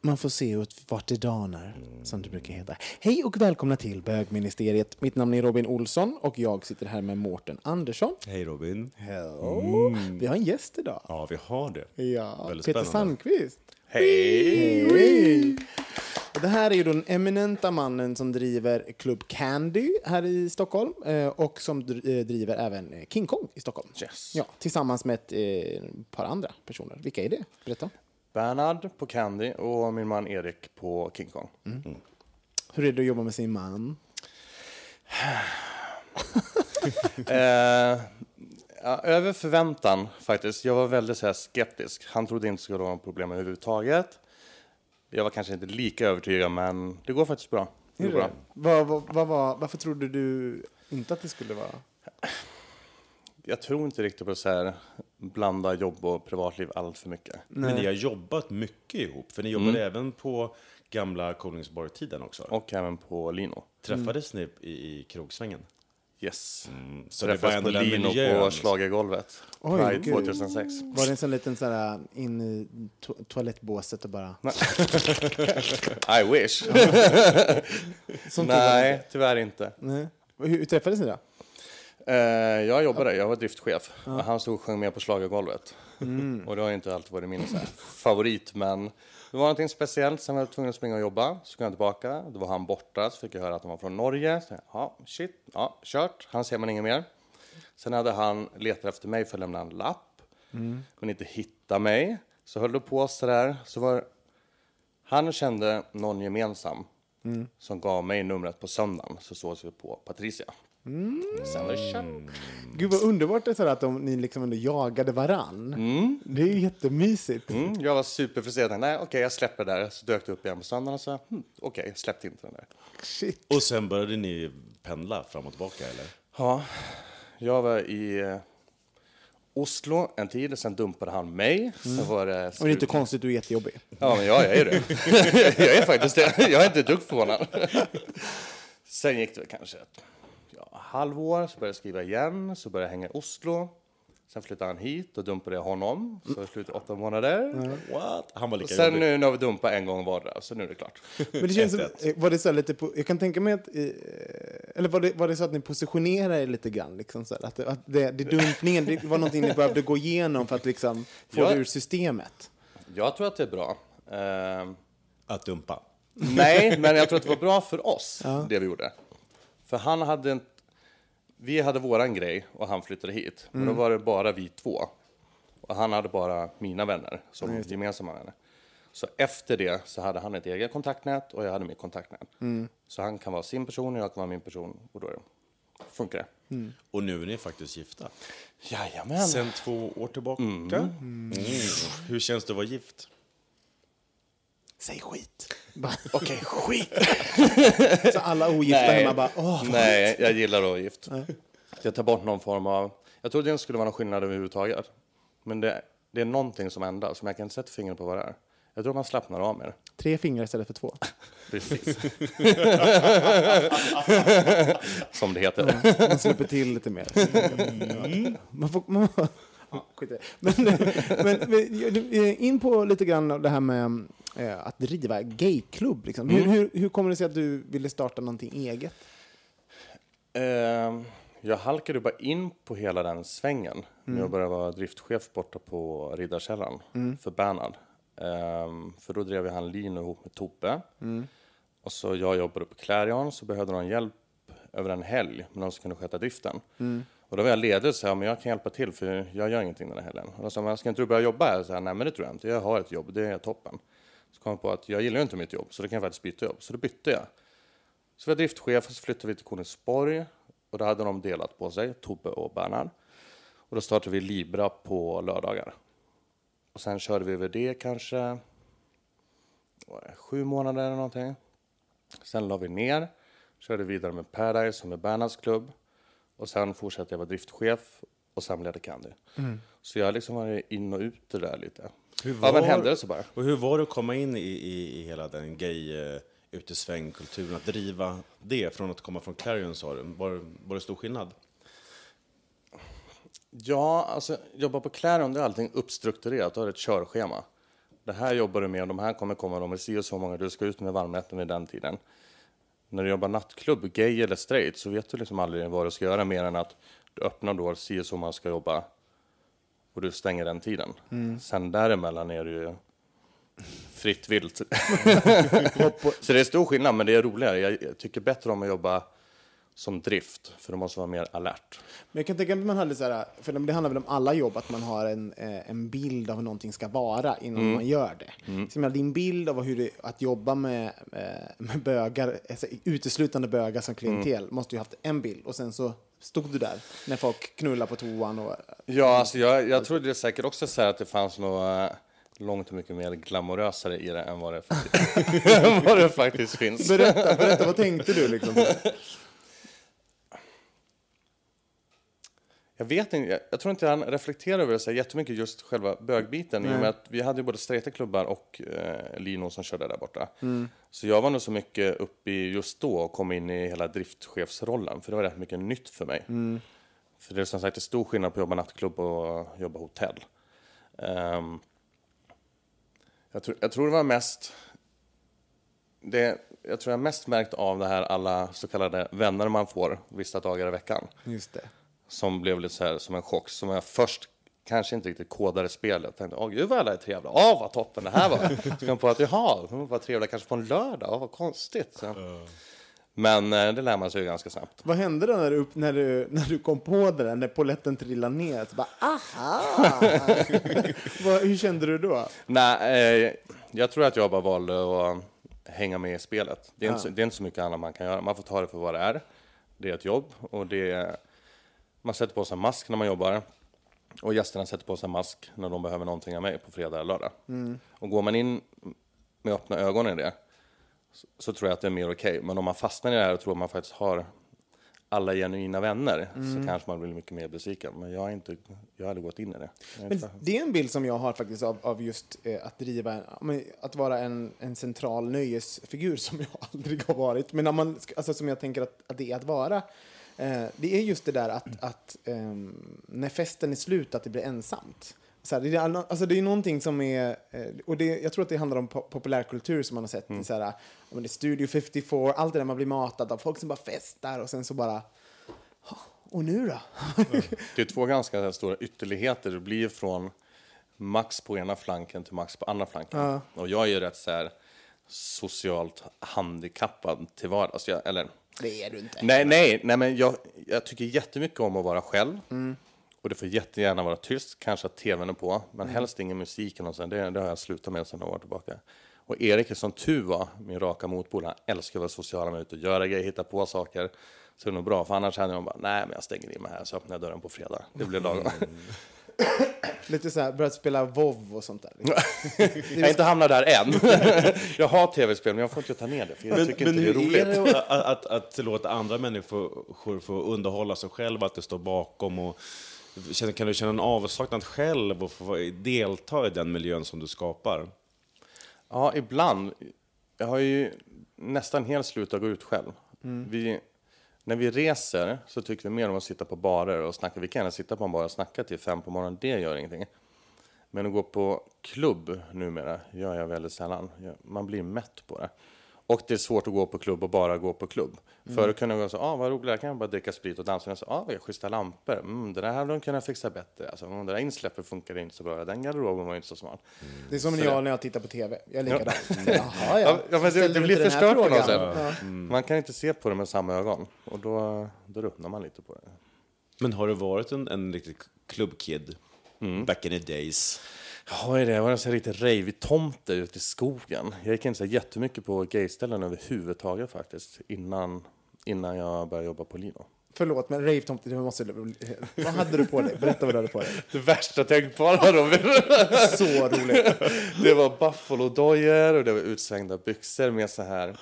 Man får se ut vart det danar, som det brukar heta. Hej och välkomna till bögministeriet. Mitt namn är Robin Olsson och jag sitter här med Mårten Andersson. Hej Robin. Hello. Vi har en gäst idag. Ja, vi har det. Ja, Väldigt Peter spännande. Sandqvist. Hej! Hej! Det här är ju den eminenta mannen som driver Club Candy här i Stockholm eh, och som eh, driver även eh, King Kong i Stockholm. Yes. Ja, tillsammans med ett par andra personer. Vilka är det? Berätta. Bernhard på Candy och min man Erik på King Kong. Hur är det att jobba med sin man? Eh, ja, över förväntan faktiskt. Jag var väldigt så här, skeptisk. Han trodde inte det skulle vara något problem överhuvudtaget. Jag var kanske inte lika övertygad, men det går faktiskt bra. Det går bra. Vad, vad, var- varför trodde du inte att det skulle vara? Jag tror inte riktigt på så här blanda jobb och privatliv allt för mycket. Men ni har jobbat mycket ihop, för ni jobbade även på gamla Kolingsborg-tiden också. Och även på Lino. Träffades ni i, i krogsvängen? Yes. Så det var Träffades ändå på Lino miljön. på Schlagergolvet. Oj, Pride gud. 2006. Var det en sån liten så här, in i to- toalettbåset och bara... I wish. Nej, tyvärr inte. Nej. Hur, hur träffades ni då? Eh, jag jobbade, jag var driftchef. Och han stod och sjöng med på schlagergolvet. Mm. Och det har inte alltid varit min favorit, men det var någonting speciellt. Sen var jag tvungen att springa och jobba, så kom jag tillbaka. Då var han borta, så fick jag höra att han var från Norge. Så ja, shit, ja, kört. Han ser man inget mer. Sen hade han letat efter mig för att lämna en lapp. Mm. Kunde inte hitta mig. Så höll det på så där. Så var, han kände någon gemensam Mm. som gav mig numret på söndagen. Så sågs vi på Patricia. Mm. Sen var det kört. Gud vad underbart det är att de, ni liksom ändå jagade varann. Det är ju jättemysigt. Mm, jag var superfrustrerad. Nej, okej, jag släpper det där. Så dök det upp igen på söndagen och så, hm, okej, jag släppte inte den där. Shit. Och sen började ni pendla fram och tillbaka, eller? Ja, jag var i eh, Oslo en tid och sen dumpade han mig. Sen var det Och det är inte konstigt, du är jättejobbig. Ja, men jag är det. jag är faktiskt det. Jag är inte ett dugg förvånad. Sen gick det väl kanske ett ja, halvår, så började jag skriva igen, så började jag hänga i Oslo. Sen flyttade han hit och dumpade jag honom, så det slutade åtta månader. What? Han var Och lika sen jobbig. nu, nu har vi dumpat en gång vardera, så nu är det klart. Men det känns som, var det så lite på, jag kan tänka mig att, eh, eller var det, var det så att ni positionerade er lite grann? Liksom så här, att det, att det, det dumpningen, det var någonting ni behövde gå igenom för att liksom få Ja. det ur systemet? Jag tror att det är bra. Ehm, Att dumpa. nej, men jag tror att det var bra för oss, det vi gjorde. För han hade en, vi hade våran grej och han flyttade hit. Men då var det bara vi två. Och han hade bara mina vänner som gemensamma vänner. Så efter det så hade han ett eget kontaktnät och jag hade mitt kontaktnät. Så han kan vara sin person och jag kan vara min person och då det, funkar det. Och nu är ni faktiskt gifta. Jajamän. Sen två år tillbaka. Mm. Hur känns det att vara gift? Säg skit. Okej, skit. så alla ogifta Nej. hemma bara, åh. Nej, jag gillar att vara gift. Jag tar bort någon form av... Jag trodde det inte skulle vara någon skillnad överhuvudtaget. Men det, det är någonting som ändras, som jag kan inte sätta fingret på vad det är. Jag tror man slappnar av mer. Tre fingrar istället för två. Precis. Som det heter. Man släpper till lite mer. Mm. Man får, man, ja, skit men, men, men in på lite grann av det här med eh, att driva gayklubb. Liksom. Hur, hur, hur kommer det sig att du ville starta någonting eget? Eh, jag halkade bara in på hela den svängen när jag började vara driftchef borta på Riddarkällan för Bernhard. Eh, för då drev han Lino ihop med Tobbe. Och så jag jobbade på Clarion så behövde de hjälp över en helg med någon som kunde sköta driften. Och då var jag ledig och sa men jag kan hjälpa till för jag gör ingenting den här helgen. Och då sa man, ska inte du börja jobba här? Så här, Nej men det tror jag inte, jag har ett jobb, det är toppen. Så kom jag på att jag gillar ju inte mitt jobb så då kan jag faktiskt byta jobb. Så då bytte jag. Så var jag driftchef och så flyttade vi till Konigsborg och då hade de delat på sig, Tobbe och Bernhard. Och då startade vi Libra på lördagar. Och sen körde vi över det kanske var sju månader eller någonting. Sen la vi ner, körde vidare med Paradise och med Bernhards klubb. Och sen fortsatte jag vara driftchef och sen blev det Candy. Så jag liksom varit in och ut det där lite. Hur Av en händelse bara. Och hur var det att komma in i, i, i hela den gay uh, utesvängkulturen, att driva det från att komma från Clarion sa du? Var, var det stor skillnad? Ja, alltså jobba på Clarion, det är allting uppstrukturerat. Du har ett körschema. Det här jobbar du med och de här kommer komma, de är si och så många, du ska ut med varmrätten vid den tiden. När du jobbar nattklubb, gay eller straight, så vet du liksom aldrig vad du ska göra mer än att du öppnar då, si och så många ska jobba och du stänger den tiden. Sen däremellan är det ju fritt vilt. så det är stor skillnad, men det är roligare. Jag, tycker bättre om att jobba som drift, för då måste vara mer alert. Men jag kan tänka mig att man hade så här, för det handlar väl om alla jobb, att man har en, eh, en bild av hur någonting ska vara innan man gör det. Så jag menar, din bild av hur det, att jobba med, eh, med bögar, alltså, uteslutande bögar som klientel, måste ju haft en bild och sen så stod du där när folk knullar på toan och... Ja, alltså jag, jag tror det säkert också så att det fanns något eh, långt mycket mer glamorösare i det än vad det faktiskt, än vad det faktiskt finns. Berätta, berätta, vad tänkte du liksom? Jag vet inte, jag, jag tror inte jag reflekterar över det så jättemycket just själva bögbiten i och med att vi hade ju både straighta klubbar och eh, Lino som körde där borta. Så jag var nog så mycket uppe i just då och kom in i hela driftchefsrollen för det var rätt mycket nytt för mig. För det är som sagt en stor skillnad på att jobba nattklubb och jobba hotell. Ehm, jag, tror, jag tror det var mest det, jag tror jag mest märkt av det här alla så kallade vänner man får vissa dagar i veckan Just det. Som blev lite så här som en chock. Som jag först kanske inte riktigt kodade spelet. Jag tänkte, åh gud vad alla är trevliga. Åh vad toppen det här var. Så kom jag på att, jaha, de var trevliga kanske på en lördag. Åh vad konstigt. Så. Men eh, det lär man sig ju ganska snabbt. Vad hände då när du, när du, när du kom på det där, när polletten trillade ner? Så bara, aha! Vad, hur kände du då? Nej, eh, jag tror att jag bara valde att hänga med i spelet. Det är, inte, så- det är inte så mycket annat man kan göra. Man får ta det för vad det är. Det är ett jobb och det är, man sätter på sig en mask när man jobbar. Och gästerna sätter på sig en mask när de behöver någonting av mig på fredag eller lördag. Och går man in med öppna ögon i det så, så tror jag att det är mer okej. Men om man fastnar i det här och tror att man faktiskt har alla genuina vänner så kanske man blir mycket mer besviken. Men jag har inte, jag hade gått in i det. Men det är en bild som jag har faktiskt av, av just eh, att driva, en- att vara en, en central nöjesfigur som jag aldrig har varit. Men när man, alltså, som jag tänker att, att det är att vara. Eh, det är just det där att, att ehm, när festen är slut, att det blir ensamt. Så här, det, är, all- alltså, det är någonting som är, eh, och det, jag tror att det handlar om po- populärkultur som man har sett. Så här, ja, men det är Studio 54, allt det där man blir matad av, folk som bara festar och sen så bara, "Ha, och nu då? Det är två ganska stora ytterligheter. Det blir från max på ena flanken till max på andra flanken. Och jag är ju rätt så här socialt handikappad till vardags. Jag, eller, det är du inte. nej, nej, nej, men jag, jag tycker jättemycket om att vara själv. Och det får jättegärna vara tyst, kanske att tvn är på, men helst ingen musik eller sånt. Det, det har jag slutat med sedan några år tillbaka. Och Erik är som tur var, min raka motpol, han älskar att vara social med ut och göra grejer, hitta på saker. Så det är nog bra, för annars hade jag bara, nej men jag stänger in mig här så öppnar jag dörren på fredag. Det blir lagom. Lite så här, börjat spela WoW och sånt där. jag har inte hamnat där än. jag har tv-spel, men jag får inte ta ner det, för jag tycker inte det är hur roligt. är det att, att, att låta andra människor få underhålla sig själv, att det står bakom? Och, känner- kan du känna en avsaknad själv och få delta i den miljön som du skapar? Ja, ibland. Jag har ju nästan helt slutat gå ut själv. Vi, när vi reser så tycker vi mer om att sitta på barer och snacka. Vi kan gärna sitta på en bar och snacka till fem på morgonen, det gör ingenting. Men att gå på klubb numera gör jag väldigt sällan. Man blir mätt på det. Och det är svårt att gå på klubb och bara gå på klubb. Förut kunde jag gå så, ah, vad roligt, där kan jag bara dricka sprit och dansa. Och så, ah, vad schyssta lampor, mm, det där hade de kunnat fixa bättre. Alltså, mm, det där insläppet funkar inte så bra, den garderoben var inte så smart. Det är som när jag när jag tittar på TV. Jag är likadan. Jaha, Ja, ja. ja, men det, det blir förstört på något sätt. Ja. Man kan inte se på det med samma ögon. Och då, då ruttnar man lite på det. Men har du varit en, en riktig klubbkid? Mm. Back in the days. Ja, det. Jag var en sån här riktig rave-tomte ute i skogen. Jag gick inte så jättemycket på gayställen överhuvudtaget faktiskt. Innan, innan jag började jobba på Lino. Förlåt, men rave-tomte, det måste... Vad hade du på dig? Berätta vad du hade på dig. Det värsta tänkbara Robin. Så roligt. Det var buffalo-dojor och det var utsvängda byxor med så här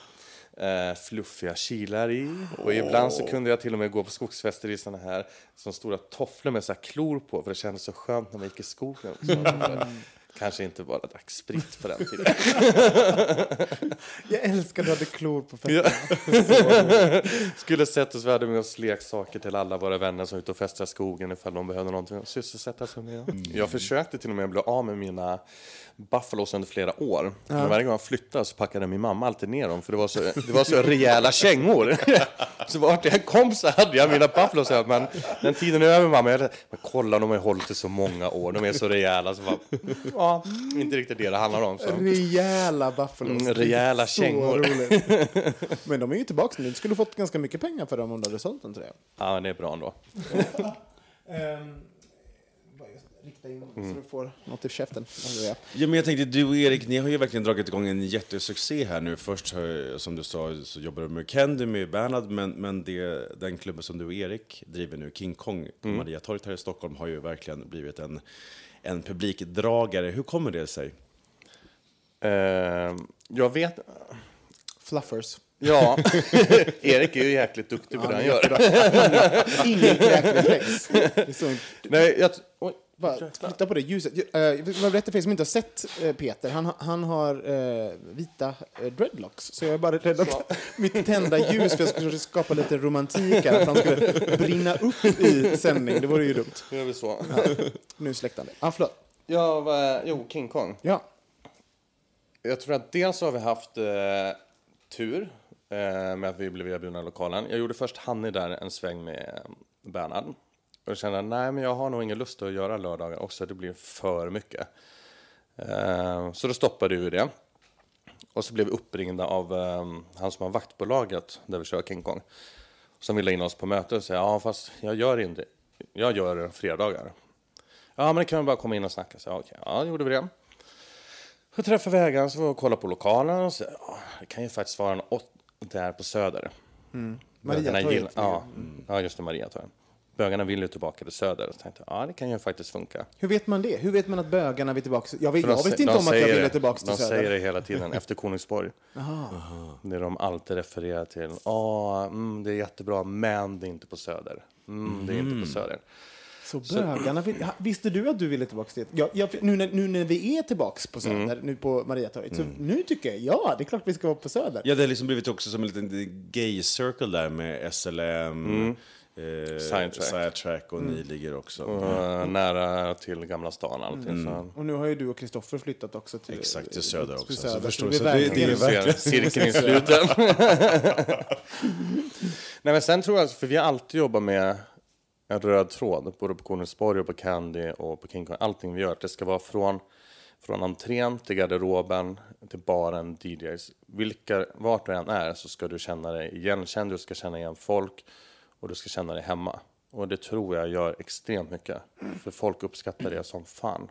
eh, fluffiga kilar i. Och ibland så kunde jag till och med gå på skogsfester i såna här som stora tofflor med så klor på för det kändes så skönt när man gick i skogen. Kanske inte bara drack sprit på den tiden. Jag älskar att du hade klor på Ja. fötterna. Skulle sätta oss värde med oss leksaker till alla våra vänner som är ute och festar i skogen ifall de behövde någonting att sysselsätta sig med. Jag försökte till och med bli av med mina buffalos under flera år. Men varje gång jag flyttade så packade min mamma alltid ner dem för det var så, det var så rejäla kängor. så vart jag kom så hade jag mina buffalos här, men den tiden är över mamma. Jag, men kolla, de har ju hållit i så många år, de är så rejäla. Så bara, ja, inte riktigt det det handlar om. Så. Rejäla buffalos. Mm, rejäla Så kängor. roligt. Men de är ju tillbaka nu. Du skulle fått ganska mycket pengar för dem om du hade sålt den tror jag. Ja, det är bra ändå. Um, rikta in så du får något i käften. Ja. Ja, men jag tänkte, du och Erik, ni har ju verkligen dragit igång en jättesuccé här nu. Först, har, som du sa, så jobbar du med Candy, med Bernhard, men, men det, den klubben som du och Erik driver nu, King Kong, på Mariatorget här i Stockholm, har ju verkligen blivit en, en publikdragare. Hur kommer det sig? Eh, jag vet... Fluffers. Ja, Erik är ju jäkligt duktig på det han gör. Ingen kräkreflex. Nej, jag... Oj. Bara flytta på det ljuset. Uh, jag vill berätta för er som inte har sett eh, Peter. Han, ha- han har eh, vita eh, dreadlocks. Så jag är bara rädd att mitt tända ljus, för jag skulle skapa lite romantik här, att han skulle brinna upp i sändning. Det vore ju dumt. Nu gör vi så. Nu släckte han det. Ah, förlåt. Ja, vad- jo, King Kong. Ja. Jag tror att dels har vi haft eh, tur eh, med att vi blev erbjudna lokalen. Jag gjorde först Hanni där en sväng med eh, Bernhard. Och kände, nej men jag har nog ingen lust att göra lördagar också, det blir för mycket. Eh, så då stoppade vi det. Och så blev vi uppringda av eh, han som har vaktbolaget där vi kör King Kong. Som ville in oss på möte och säga, ja fast jag gör inte, jag gör fredagar. Ja men det kan vi bara komma in och snacka. Så, ja, okej, ja, gjorde vi det. Så träffade vi ägaren så var vi och kollade på lokalen och så, ja, det kan ju faktiskt vara en åt där på Söder. Bögarna Mariatorget. gill- Ja, ja, just det, Mariatorget. Bögarna vill ju tillbaka till Söder. Så tänkte ja det kan ju faktiskt funka. Hur vet man det? Hur vet man att bögarna vill tillbaka? Jag, vet, jag de visste inte de om att jag ville tillbaka till De Söder. säger det hela tiden, efter Konigsborg. Det de alltid refererar till. Ja, mm, det är jättebra, men det är inte på Söder. Mm, det är inte på Söder. Så bögarna vill, Visste du att du ville tillbaka dit? Ja, jag, nu, när, nu när vi är tillbaka på Söder, Mm. nu på Mariatorget, så nu tycker jag, ja, det är klart vi ska vara på Söder. Ja, det har liksom blivit också som en liten gay circle där med SLM, eh, Sidetrack. Sidetrack och ni ligger också. Och, nära till Gamla stan allting. Så. Och nu har ju du och Kristoffer flyttat också till, Exakt, till Söder också. Till Så söder, förstår så det är så det- det är verkligen- Cirkeln är sluten. Nej, men sen tror jag, för vi har alltid jobbat med en röd tråd, både på Konigsborg och på Candy och på King Kong. Allting vi gör, det ska vara från, från entrén till garderoben, till baren, DJs. Vilka, vart du än är så ska du känna dig igenkänd, du ska känna igen folk och du ska känna dig hemma. Och det tror jag gör extremt mycket. För folk uppskattar det som fan.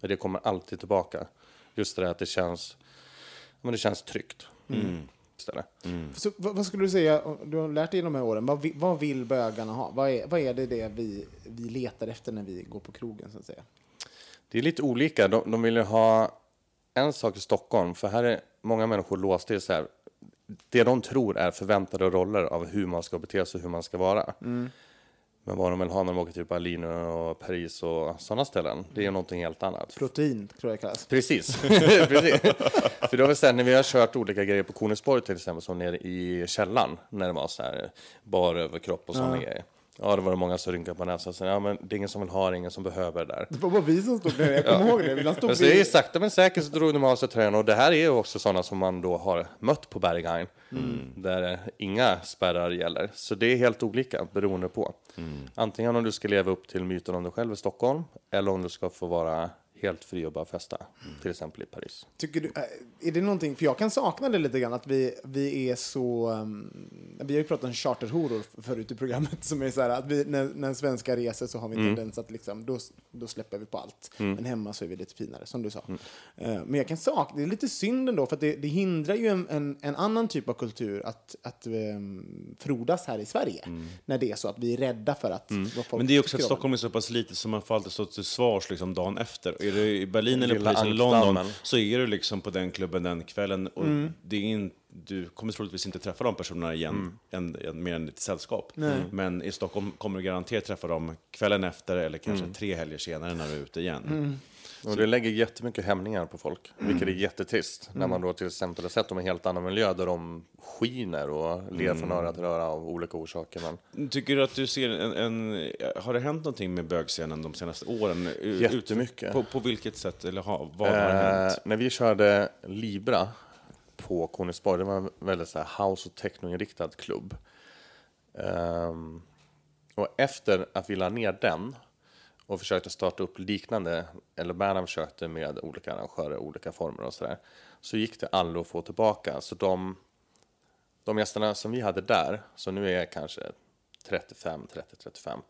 Och det kommer alltid tillbaka. Just det där att det känns, men det känns tryggt. Istället. Så, vad, vad skulle du säga, du har lärt dig de här åren, vad, vad vill bögarna ha? Vad är, vad är det, det vi, vi letar efter när vi går på krogen, så att säga? Det är lite olika. De, de vill ju ha en sak i Stockholm, för här är många människor låsta i så här, det de tror är förväntade roller av hur man ska bete sig och hur man ska vara. Men Men vad de vill ha när de åker till Berlin och Paris och sådana ställen, det är ju någonting helt annat. Protein, tror jag det kallas. Precis. Precis. För då har vi sen när vi har kört olika grejer på Konigsborg till exempel, som nere i källan när det var så här bar överkropp och sådana grejer. Ja, det var det många som rynkade på näsan. Så, ja, men det är ingen som vill ha det, ingen som behöver det där. Det var bara vi som stod där. Jag kommer ihåg det. Vi stod Men så är sakta men säkert så drog de av sig tröjan och det här är ju också sådana som man då har mött på Berghain. Där eh, inga spärrar gäller. Så det är helt olika beroende på. Antingen om du ska leva upp till myten om dig själv i Stockholm eller om du ska få vara helt fri och bara festa. Till exempel i Paris. Tycker du, äh, är det någonting, för jag kan sakna det lite grann, att vi, vi är så, um, vi har ju pratat om charterhoror förut i programmet, som är så här att vi, när, när svenskar reser så har vi en tendens att liksom, då, då släpper vi på allt. Men hemma så är vi lite finare, som du sa. Eh, men jag kan sakna, det är lite synd ändå, för att det, det hindrar ju en, en, en annan typ av kultur att, att um, frodas här i Sverige. När det är så att vi är rädda för att folk Men det är också att Stockholm är så pass litet så man får alltid stå till svars liksom dagen efter. Är det i Berlin eller Paris eller. London så är du liksom på den klubben den kvällen. Och det är in, du kommer troligtvis inte träffa de personerna igen, en, en, mer än ett sällskap. Men i Stockholm kommer du garanterat träffa dem kvällen efter eller kanske tre helger senare när du är ute igen. Och det lägger jättemycket hämningar på folk, vilket är jättetrist. När man då till exempel har sett dem i en helt annan miljö där de skiner och ler från öra till öra av olika orsaker. Men Tycker du att du ser en, en... Har det hänt någonting med bögscenen de senaste åren? Ut- Jättemycket. På, på vilket sätt? Eller ha, vad har hänt? Eh, när vi körde Libra på Konigsborg, det var en väldigt så här house och techno-inriktad klubb. Ehm, och efter att vi la ner den och försökte starta upp liknande, eller Bernhard försökte med olika arrangörer, olika former och sådär, så gick det aldrig att få tillbaka. Så de, de gästerna som vi hade där, så nu är jag kanske 35, 30, 35,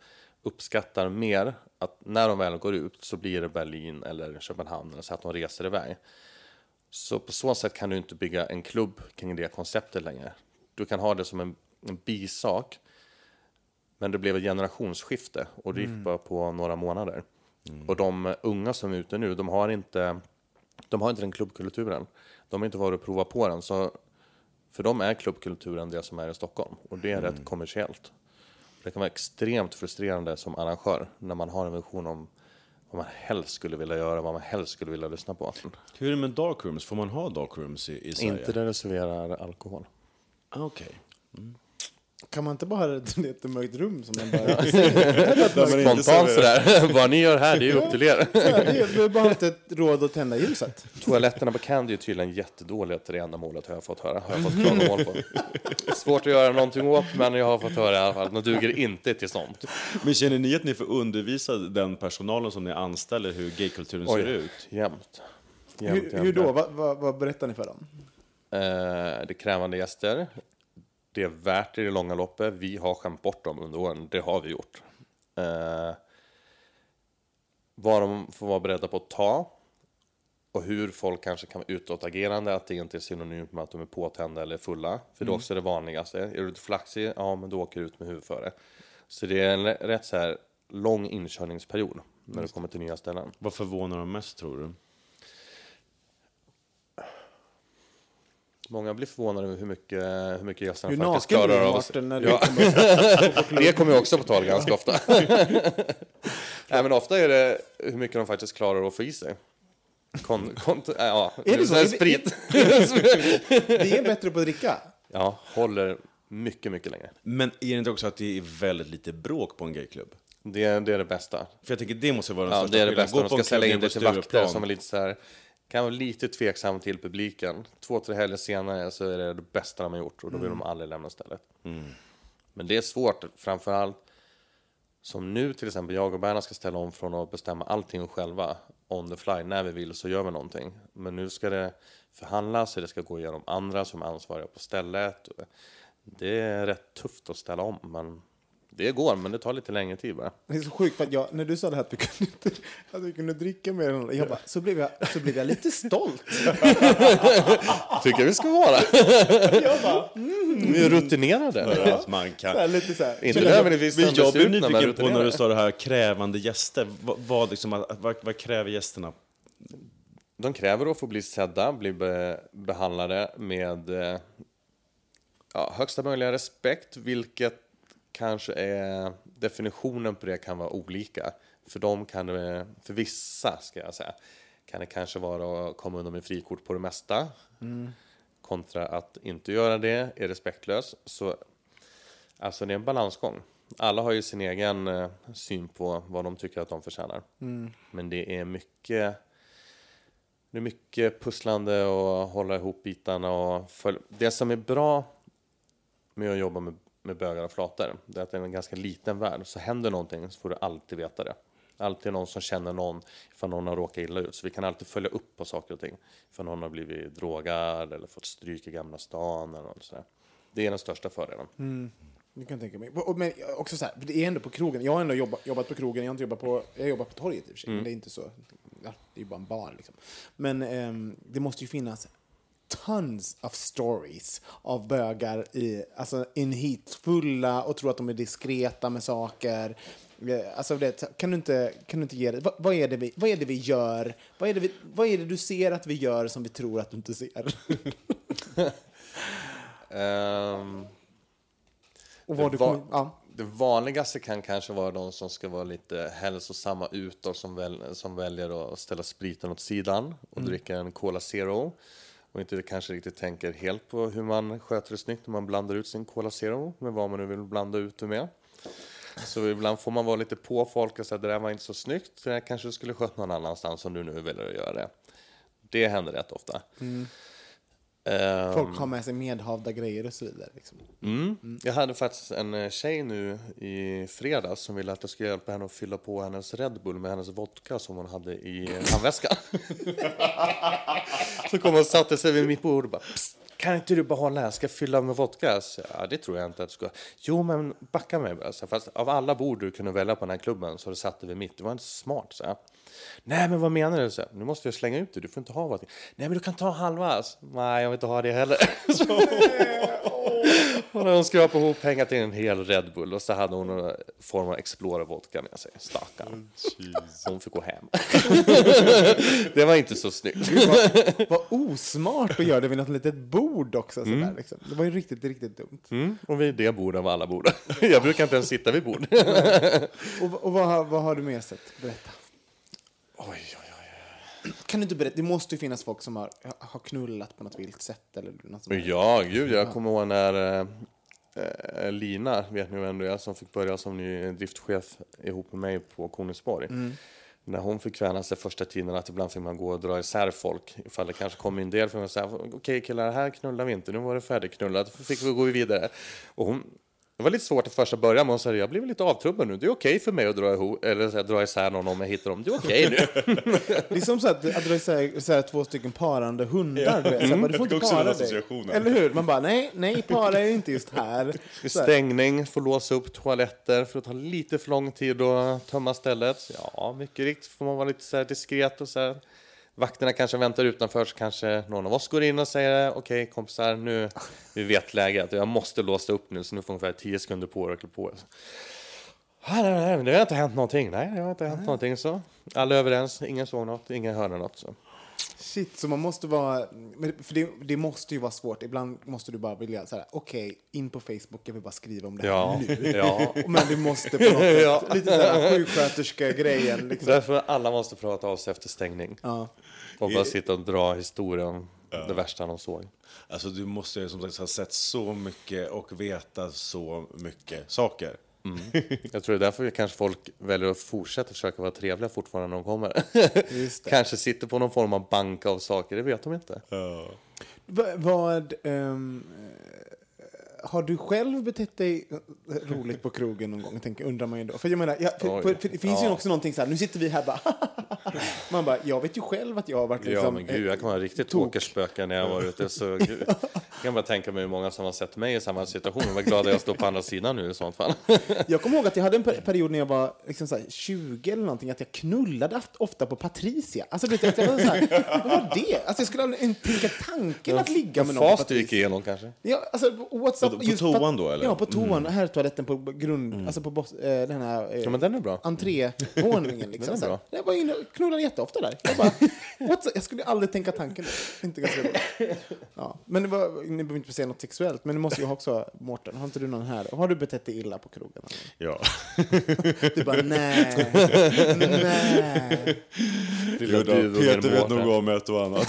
uppskattar mer att när de väl går ut så blir det Berlin eller Köpenhamn, eller så att de reser iväg. Så på så sätt kan du inte bygga en klubb kring det konceptet längre. Du kan ha det som en, en bisak, men det blev ett generationsskifte och det gick bara på några månader. Och de unga som är ute nu, de har inte, de har inte den klubbkulturen. De har inte varit och provat på den. Så för dem är klubbkulturen det som är i Stockholm och det är rätt kommersiellt. Det kan vara extremt frustrerande som arrangör när man har en vision om vad man helst skulle vilja göra, vad man helst skulle vilja lyssna på. Hur är det med darkrooms? Får man ha darkrooms i, i Sverige? Inte där det serverar alkohol. Ah, Okej. Kan man inte bara ha ett jättemörkt rum som man bara... Spontant sådär. vad ni gör här, det är upp till er. Vi har bara inte råd att tända ljuset. Toaletterna på Candy är tydligen jättedåliga till det ändamålet har jag fått höra. Har jag fått klagomål på. Svårt att göra någonting åt, men jag har fått höra i alla fall att de duger inte till sånt. Men känner ni att ni får undervisa den personalen som ni anställer hur gaykulturen ser ut? jämt. jämt, Hur, jämt, hur då? Vad, vad, vad berättar ni för dem? Eh, det är krävande gäster. Det är värt det i det långa loppet. Vi har skämt bort dem under åren. Det har vi gjort. Eh, vad de får vara beredda på att ta. Och hur folk kanske kan vara utåtagerande. Att det inte är synonymt med att de är påtända eller fulla. För det är också det vanligaste. Är du flaxig? Ja, men då åker du ut med huvudet före. Så det är en rätt så här lång inkörningsperiod. När du kommer till nya ställen. Vad förvånar de mest tror du? Många blir förvånade över hur mycket, hur mycket gästerna Hur faktiskt klarar av. Martin, när Ja. kommer Det kommer ju också på tal ganska ofta. Nej, men ofta är det hur mycket de faktiskt klarar att få i sig. Kon, kon, äh, ja, Är det så? Är det- sprit. Vi är bättre på att dricka. Ja, håller mycket, mycket längre. Men är det inte också att det är väldigt lite bråk på en gayklubb? Det, är- det är det bästa. För jag tänker det måste vara den Ja, största det är det bästa. Gå De ska sälja in det till vakter som är lite så här, kan vara lite tveksam till publiken. Två, tre helger senare så är det det bästa de har gjort och då vill de aldrig lämna stället. Men det är svårt, framförallt som nu till exempel jag och Berna ska ställa om från att bestämma allting själva on the fly. När vi vill så gör vi någonting. Men nu ska det förhandlas och det ska gå igenom andra som är ansvariga på stället. Det är rätt tufft att ställa om, men det går, men det tar lite längre tid bara. Det är så sjukt, för att jag, när du sa det här att vi kunde, inte, att vi kunde dricka mer än jag bara, så blev jag, så blev jag lite stolt. Tycker vi ska vara. Jag bara, Vi är rutinerade. Att man kan. så här, lite så här. Inte nödvändigtvis Men jag blir sönderstrukna, men nyfiken på när du står här krävande gäster. Vad, vad, liksom, vad, vad kräver gästerna? De kräver att få bli sedda, bli be, behandlade med eh, ja, högsta möjliga respekt, vilket kanske är definitionen på det kan vara olika. För dem kan det, för vissa ska jag säga, kan det kanske vara att komma undan med frikort på det mesta. Kontra att inte göra det, är respektlös. Så alltså det är en balansgång. Alla har ju sin egen eh, syn på vad de tycker att de förtjänar. Men det är mycket det är mycket pusslande och hålla ihop bitarna och följ... Det som är bra med att jobba med, med bögar och flator, det är att det är en ganska liten värld. Så händer någonting så får du alltid veta det. Alltid någon som känner någon ifall någon har råkat illa ut. Så vi kan alltid följa upp på saker och ting. Ifall någon har blivit drogad eller fått stryk i Gamla stan eller något sådär. Det är den största fördelen. Det kan jag tänka mig. Men också så här, det är ändå på krogen. Jag har ändå jobbat, jobbat på krogen, jag har inte jobbat på, jag jobbar på torget i och för sig, men det är inte så, ja, det är ju bara en bar liksom. Men ehm, det måste ju finnas tons of stories av bögar i, alltså in hit fulla och tror att de är diskreta med saker. Eh, Alltså det, kan, du inte, kan du inte ge det? Vad, vad, är det vi, vad är det vi gör? Vad är det, vi, vad är det du ser att vi gör som vi tror att du inte ser? Ehm, Och vad det, du kommer, ja. det vanligaste kan kanske vara de som ska vara lite hälsosamma utåt som, väl, som väljer att ställa spriten åt sidan och dricka en Cola Zero. Och inte kanske riktigt tänker helt på hur man sköter det snyggt när man blandar ut sin Cola Zero med vad man nu vill blanda ut det med. Så ibland får man vara lite på folk och säga det där var inte så snyggt, det där kanske du skulle sköta någon annanstans om du nu väljer att göra det. Det händer rätt ofta. Mm. Folk har med sig medhavda grejer och så vidare. Liksom. Mm. Jag hade faktiskt en eh, tjej nu i fredags som ville att jag skulle hjälpa henne att fylla på hennes Red Bull med hennes vodka som hon hade i handväskan. så kom hon och satte sig vid mitt bord och bara Psst, kan inte du bara hålla här, ska jag fylla med vodka? Så, ja, det tror jag inte att du ska. Jo, men backa mig bara. Så, fast av alla bord du kunde välja på den här klubben så har du satt dig vid mitt. Det var inte smart, så. Nej, men vad menar du? Så, nu måste jag slänga ut det, du får inte ha vodka. Nej, men du kan ta halva. Nej, jag vill inte ha det heller. Så- hon hade skrapat ihop pengar till en hel Red Bull och så hade hon en form av Explorer-vodka med sig. Stackarn. Hon fick gå hem. det var inte så snyggt. Vad osmart att göra det vid något litet bord också. Sådär, liksom. Det var ju riktigt, riktigt dumt. Mm, och vid det bordet av alla bord. Jag brukar inte ens sitta vid bord. Och, och vad, har- vad har du mer sett? Berätta. Oj, oj, oj. Kan du inte berätta? Det måste ju finnas folk som har, har knullat på något vilt sätt. Eller något sånt. Ja, gud, jag kommer ihåg när eh, eh, Lina, vet ni vem det är, som fick börja som ny driftchef ihop med mig på Konigsborg. När hon fick vänja sig första tiden att ibland fick man gå och dra isär folk. Ifall det kanske kom en del, för man säga okej killar, här knullar vi inte, nu var det färdigknullat, fick vi gå vidare. Och hon, det var lite svårt i första början, men hon sa jag väl lite avtrubbad nu, det är okej för mig att dra, ihop, eller så här, dra isär någon om jag hittar dem, det är okej nu. Det är som så att, att dra isär så här, två stycken parande hundar. Du vet. Så här, bara, du får inte para dig. Eller hur? Man bara, nej, nej, para är inte just här. Så här. Stängning, får låsa upp toaletter för att ta lite för lång tid att tömma stället. Ja, mycket riktigt får man vara lite så här diskret och så här. Vakterna kanske väntar utanför så kanske någon av oss går in och säger okej kompisar, nu vi vet läget jag måste låsa upp nu så nu får ungefär 10 sekunder på er att klä på er. Nej, nej, nej, det har inte hänt någonting. Nej, det har inte hänt någonting. Så alla är överens, ingen såg något, ingen hörde något. Så. Shit, så man måste vara... För det, det måste ju vara svårt. Ibland måste du bara vilja så här, okej, in på Facebook, jag vill bara skriva om det här Ja, nu. ja. Men du måste på något sätt. Ja. Lite så här sjuksköterska-grejen. Liksom. Därför alla måste prata av sig efter stängning. Ja. Och bara sitta och dra historien om det värsta de såg. Alltså du måste ju som sagt ha sett så mycket och veta så mycket saker. Jag tror det är därför kanske folk väljer att fortsätta försöka vara trevliga fortfarande när de kommer. Just det. kanske sitter på någon form av bank av saker, det vet de inte. Va- Vad... eh, har du själv betett dig roligt på krogen någon gång? Tänker, undrar man ju då. För jag menar, ja, för, för, för det finns ju Ja. också någonting så här, nu sitter vi här bara... man bara, jag vet ju själv att jag har varit liksom... ja men gud, jag kan vara riktigt åkerspöke när jag var ute. Så gud, jag kan bara tänka mig hur många som har sett mig i samma situation. Vad glad jag står på andra sidan nu i sånt fall. Jag kommer ihåg att jag hade en per- period när jag var liksom så här 20 eller någonting, att jag knullade oft- ofta på Patricia. Alltså, du vet, jag var så här, vad var det? Alltså, jag skulle aldrig tänka tanken att ligga med någon på Fas du gick igenom kanske? Ja, alltså, På- på just toan då, eller? Ja, på toan. Här toaletten på grund, alltså på boss, eh, den här eh, Ja men den är bra. entrévåningen. Liksom. Den är bra. Jag var inne och knullade jätteofta där. Jag, bara, jag skulle aldrig tänka tanken. Inte ganska roligt. Ja, men det var, ni behöver inte säga något sexuellt, men du måste ju ha också, Mårten, har inte du någon här? Har du betett dig illa på krogen? Ja. Du bara, nej, nej. Jo, du Peter vet nog om ett och annat.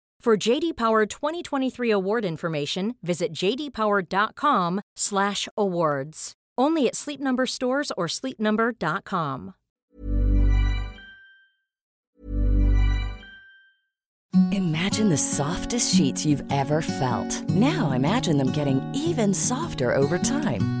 For JD Power 2023 award information, visit jdpower.com/awards. Only at Sleep Number stores or sleepnumber.com. Imagine the softest sheets you've ever felt. Now imagine them getting even softer over time.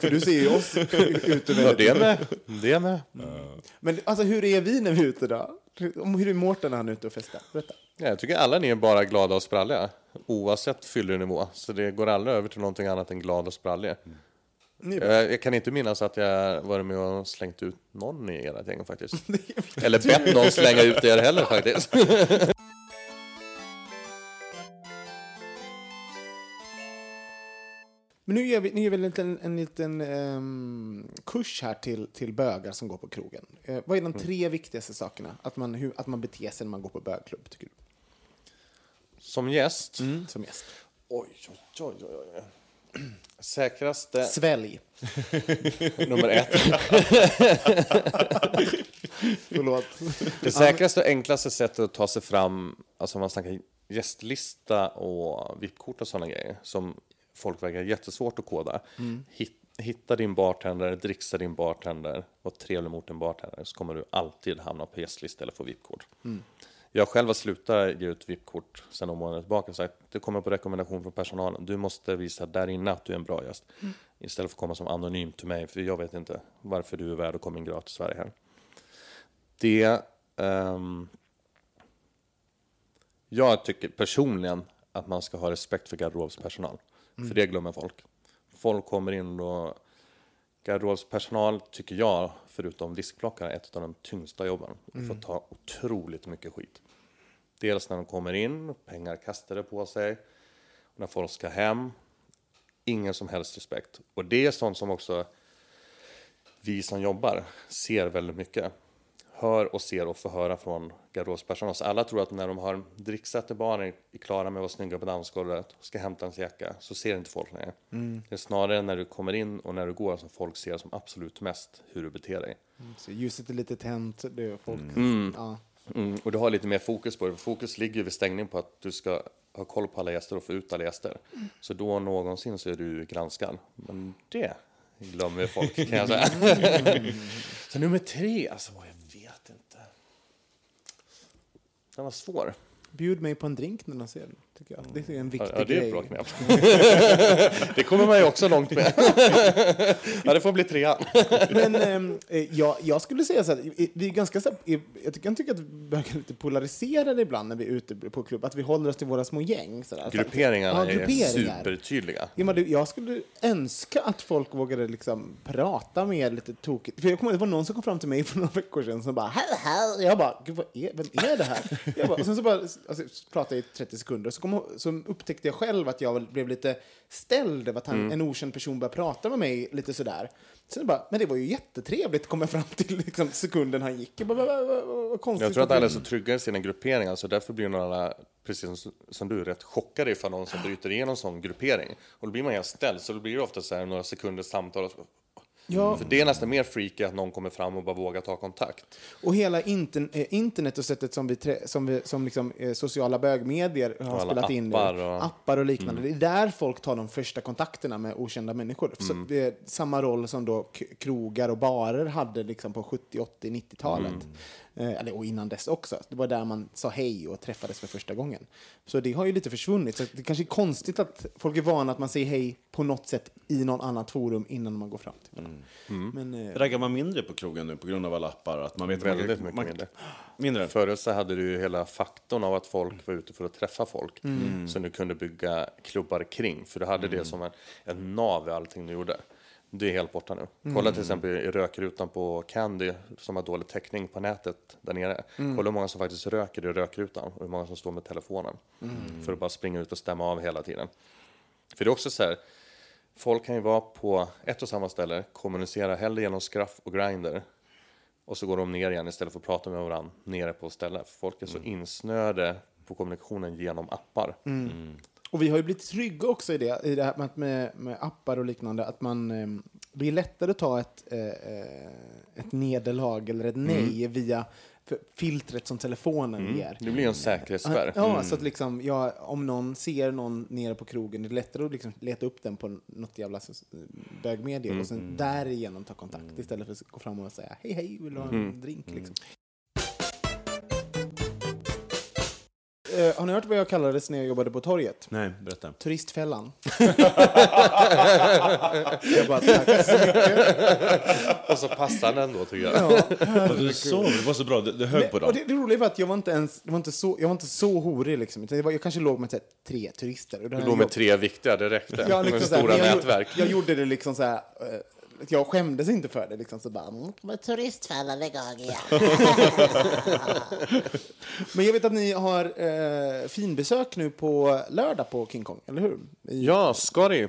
För du ser ju oss ute Ja, väldigt det med. Det med. Men alltså, hur är vi när vi är ute då? Om Hur är Mårten när han är ute och festar? Berätta. Ja, jag tycker alla ni är bara glada och spralliga. Oavsett fyllernivå. Så det går aldrig över till någonting annat än glad och sprallig. Ni Jag, jag kan inte minnas att jag varit med och slängt ut någon i ert gäng faktiskt. Eller bett någon slänga ut er heller faktiskt. Men nu gör vi, nu gör vi en liten, en liten ehm, kurs här till, till bögar som går på krogen. Eh, vad är de tre viktigaste sakerna att man, hur, att man beter sig när man går på bögklubb, tycker du? Som gäst. Som gäst. Oj, oj, oj, oj, oj. Säkraste Svälj. nummer ett. Förlåt. Det säkraste och enklaste sättet att ta sig fram, alltså om man snackar gästlista och VIP-kort och sådana grejer, som folk verkar jättesvårt att koda. Hit, hitta din bartender, dricksa din bartender, var trevlig mot din bartender, så kommer du alltid hamna på gästlista eller få VIP-kort. Jag själv har slutat ge ut VIP-kort sedan några månader tillbaka och sagt det kommer på rekommendation från personalen. Du måste visa där inne att du är en bra gäst. Istället för att komma som anonym till mig, för jag vet inte varför du är värd att komma in gratis i Sverige här. Det... ehm, jag tycker personligen att man ska ha respekt för garderobspersonal. För det glömmer folk. Folk kommer in och... Garderobspersonal tycker jag, förutom diskplockare, är ett av de tyngsta jobben. De får ta otroligt mycket skit. Dels när de kommer in, pengar kastade på sig. Och när folk ska hem. Ingen som helst respekt. Och det är sånt som också vi som jobbar ser väldigt mycket. Hör och ser och får höra från garderobspersonal. Så alla tror att när de har dricksatt i baren, är klara med att vara snygga på dansgolvet, ska hämta ens jacka, så ser inte folk längre. Det är snarare när du kommer in och när du går som folk ser som absolut mest hur du beter dig. Så ljuset är lite tänt, det är folk... Ja. Mm, och du har lite mer fokus på det. Fokus ligger ju vid stängning på att du ska ha koll på alla gäster och få ut alla gäster. Så då någonsin så är du granskad. Men det glömmer folk kan jag säga. så nummer tre, alltså jag vet inte. Den var svår. Bjud mig på en drink när du ser den, tycker jag. Det är en viktig Ja, det är grej. bra knep. det kommer man ju också långt med. ja, det får bli trean. Men ehm, eh, jag, jag skulle säga så här, vi är ganska så här, jag tycker- jag tycker att vi börjar lite polariserade ibland när vi är ute på klubb, att vi håller oss till våra små gäng. Så där. Grupperingarna Ja, är grupperingar. supertydliga. Ja, men det- jag skulle önska att folk vågade liksom prata mer lite tokigt. För jag kommer det var någon som kom fram till mig för några veckor sedan som bara hej, hej. Jag bara, Gud, vad är, vem är det här? Jag bara, och sen så bara, alltså, så pratade jag i 30 sekunder och så, kom, så upptäckte jag själv att jag blev lite ställd över att han, en okänd person började prata med mig lite sådär. Sen bara, men det var ju jättetrevligt kom jag fram till liksom, sekunden han gick. Jag bara, vad, vad, vad, konstigt. Jag tror att alla är så trygga i sina grupperingar så därför blir några, precis som- som du, rätt chockade ifall någon som bryter igenom en sån gruppering. Och då blir man helt ställd, så då blir det ofta så här några sekunders samtal. Och så, Ja. För det är nästan mer freaky att någon kommer fram och bara vågar ta kontakt. Och hela intern, eh, internet och sättet som, vi, som, vi, som liksom, eh, sociala bögmedier har spelat in nu, appar och- appar och liknande. Det är där folk tar de första kontakterna med okända människor. Så det är samma roll som då krogar och barer hade liksom på 70, 80, 90-talet. Eh, eller, och innan dess också. Det var där man sa hej och träffades för första gången. Så det har ju lite försvunnit. Så det kanske är konstigt att folk är vana att man säger hej på något sätt i någon annat forum innan man går fram till varandra. Men, eh, Raggar man mindre på krogen nu på grund av alla appar? Att man vet att man Väldigt mycket man, mindre. Mindre? Förut så hade du ju hela faktorn av att folk var ute för att träffa folk. Som du kunde bygga klubbar kring. För du hade det som en, en nav i allting du gjorde. Det är helt borta nu. Kolla till exempel i rökrutan på Candy som har dålig täckning på nätet där nere. Kolla hur många som faktiskt röker i rökrutan och hur många som står med telefonen. För att bara springa ut och stämma av hela tiden. För det är också så här, folk kan ju vara på ett och samma ställe, kommunicera hellre genom Scruff och Grindr och så går de ner igen istället för att prata med varandra nere på stället. Folk är så insnöade på kommunikationen genom appar. Och vi har ju blivit trygga också i det, i det här med, med, appar och liknande, att man, eh, det är lättare att ta ett, eh, eh, ett nederlag eller ett nej via f- filtret som telefonen ger. Det blir en säkerhetsspärr. Ja, så att liksom, ja, om någon ser någon nere på krogen, det är lättare att liksom leta upp den på något jävla bögmedie och sen därigenom ta kontakt istället för att gå fram och säga hej, hej, vill du ha en drink? Liksom. Eh, har ni hört vad jag kallades när jag jobbade på torget? Nej, berätta. Turistfällan. jag bara, tack så mycket. Och så passar den ändå tycker jag. Ja. Du så, det var så bra, det, det hög på Och dem. det, det roliga var att jag var inte ens, det var inte så, jag var inte så horig liksom. Utan jag, var, jag kanske låg med här, tre turister. Och Du låg med jobb- tre viktiga, det räckte. Ja, liksom så här, stora men jag, nätverk. Jag gjorde det liksom så här, eh, jag skämdes inte för det. Liksom, så bara, mm. Kommer turistfällan igång igen. Men jag vet att ni har eh, finbesök nu på lördag på King Kong, eller hur? I, Ja, Scotty.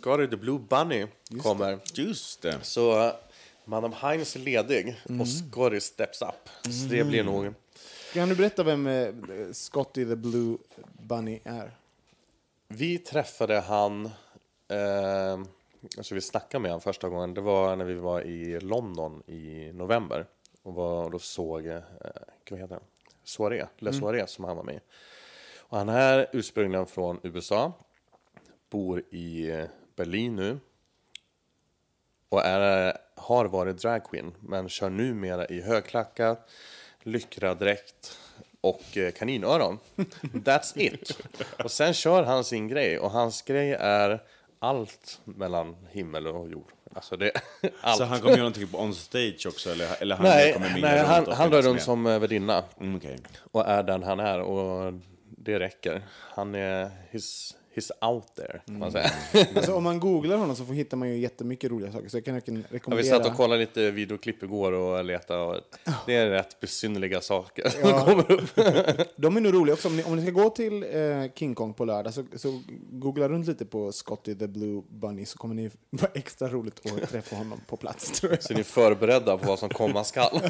Scotty the Blue Bunny kommer. Just det. Så uh, Madame Heinz är ledig och Scotty steps up. Så det blir nog... Kan du berätta vem eh, Scotty the Blue Bunny är? Vi träffade han, eh, alltså vi snackade med honom första gången, det var när vi var i London i november. Och, var, och då såg, eh, vad heter? Soirée, Le Soirée som han var med i. Och han är ursprungligen från USA, bor i eh, Berlin nu. Och är, har varit dragqueen, men kör numera i högklackat, lyckradräkt och eh, kaninöron. That's it. Och sen kör han sin grej och hans grej är allt mellan himmel och jord. Alltså det allt. Så han kommer göra någonting på on stage också? Eller, eller han nej, kommer nej han, han finnas runt som eh, värdinna Mm, okej. och är den han är och det räcker. Han är he's, he's out there, kan man säga. Alltså, om man googlar honom så får, hittar man ju jättemycket roliga saker. Så jag kan verkligen Ja, vi rekommendera. satt och kollade lite videoklipp igår och letade och det är rätt besynnerliga saker som Ja. kommer upp. De är nog roliga också. Om ni, om ni ska gå till eh, King Kong på lördag så, så googla runt lite på Scotty the Blue Bunny så kommer ni vara extra roligt att träffa honom på plats. Så ni är förberedda på vad som komma skall.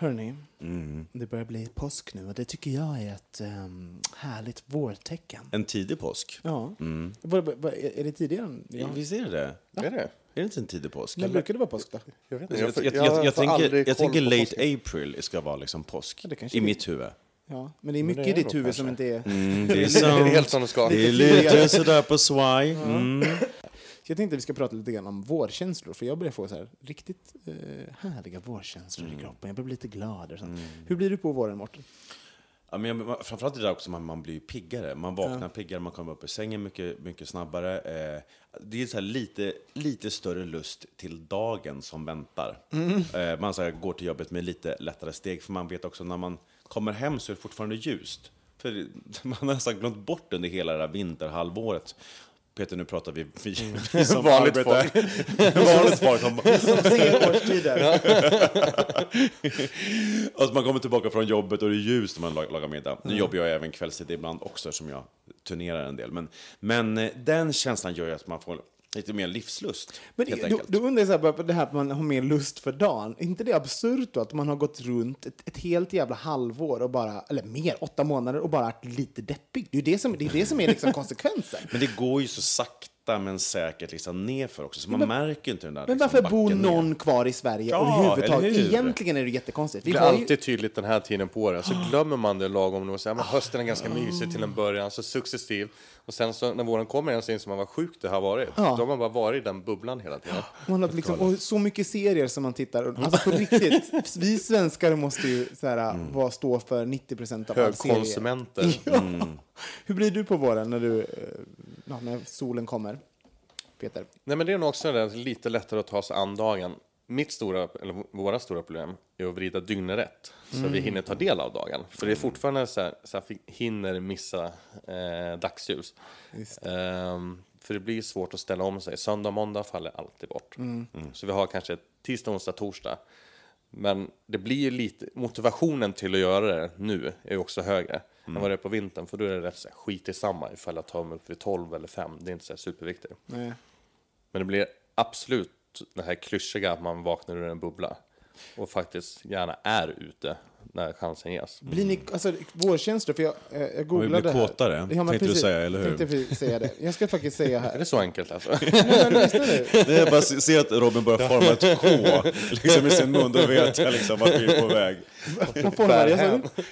Hörni, det börjar bli påsk nu och det tycker jag är ett um, härligt vårtecken. En tidig påsk. Ja. Vad- vad- vad- är är det tidigare? än- Ja. Visst är det det? Är det? Är det inte en tidig påsk? När brukar det vara påsk då? Jag vet Jag, inte. jag, jag, jag, tänker, jag tänker på late påsken. April ska vara liksom påsk. Ja, I mitt huvud. Ja, men det är mycket det i är ditt nog huvud kanske. som inte är... Mm, det är Det är sant. helt som det ska. Det är lite sådär på svaj. Mm. Så jag tänkte att vi ska prata lite grann om vårkänslor, för jag börjar få så här riktigt eh, härliga vårkänslor i kroppen. Jag börjar bli lite glad. Och sånt. Hur blir du på våren, Mårten? Ja, men jag- framförallt det där också, man, man blir ju piggare. Man vaknar piggare, man kommer upp ur sängen mycket, mycket snabbare. Eh, det är så här lite, lite större lust till dagen som väntar. Eh, man så här, går till jobbet med lite lättare steg, för man vet också när man kommer hem så är det fortfarande ljust. För man har nästan glömt bort under hela det här vinterhalvåret. Peter, nu pratar vi, vi, vi som Vanligt arbetar- Vanligt folk. som Som ser årstider. Alltså man kommer tillbaka från jobbet och det är ljust när man lag- lagar middag. Nu jobbar jag även kvällstid ibland också som jag turnerar en del. Men, men eh, den känslan gör ju att man får lite mer livslust. Men helt då, enkelt. då undrar jag så här, det här att man har mer lust för dagen. Är inte det absurt då? Att man har gått runt ett, ett helt jävla halvår, och bara, eller mer, åtta månader, och bara varit lite deppig. Det är ju det som, det är, det som är liksom konsekvensen. Men det går ju så sakta men säkert liksom nerför också, så man märker inte den där Men liksom, varför bor backen ner. någon kvar i Sverige Ja, överhuvudtaget? Egentligen är det jättekonstigt. Vi Det ju, alltid tydligt den här tiden på året. Så glömmer man det lagom nog. Så här, men hösten är ganska mysig till en början, så successivt. Och sen så när våren kommer igen så inser man vad sjukt det har varit. Då har man bara varit i den bubblan hela tiden. man har liksom, och så mycket serier som man tittar Alltså på riktigt, vi svenskar måste ju så här, vara, stå för 90 procent av all serie. Högkonsumenter. Ja. Hur blir du på våren när, du, eh, ja, när solen kommer? Peter? Nej men det är nog också det, lite lättare att ta sig an dagen. Mitt stora, eller våra stora problem är att vrida dygnet rätt. Så vi hinner ta del av dagen. För det är fortfarande så här, så här hinner missa eh, dagsljus. Ehm, för det blir svårt att ställa om sig. Söndag måndag faller alltid bort. Mm. Så vi har kanske tisdag, onsdag, torsdag. Men det blir ju lite, motivationen till att göra det nu är ju också högre än vad det är på vintern. För då är det rätt så här, skit i samma ifall jag tar mig upp vid 12 eller 5. Det är inte så här superviktigt. Nej. Men det blir absolut det här klyschiga att man vaknar ur en bubbla och faktiskt gärna är ute när chansen ges. Blir ni, alltså, vårkänslor, för jag, eh, jag googlade blir här. kåtare, men tänkte du säga, eller hur? Tänkte säga det. Jag ska faktiskt säga Är här. det så enkelt alltså? Nej, men. Det är bara att se att Robin börjar forma ett K liksom, i sin mun, då vet jag liksom vart vi är på väg. Vad formar?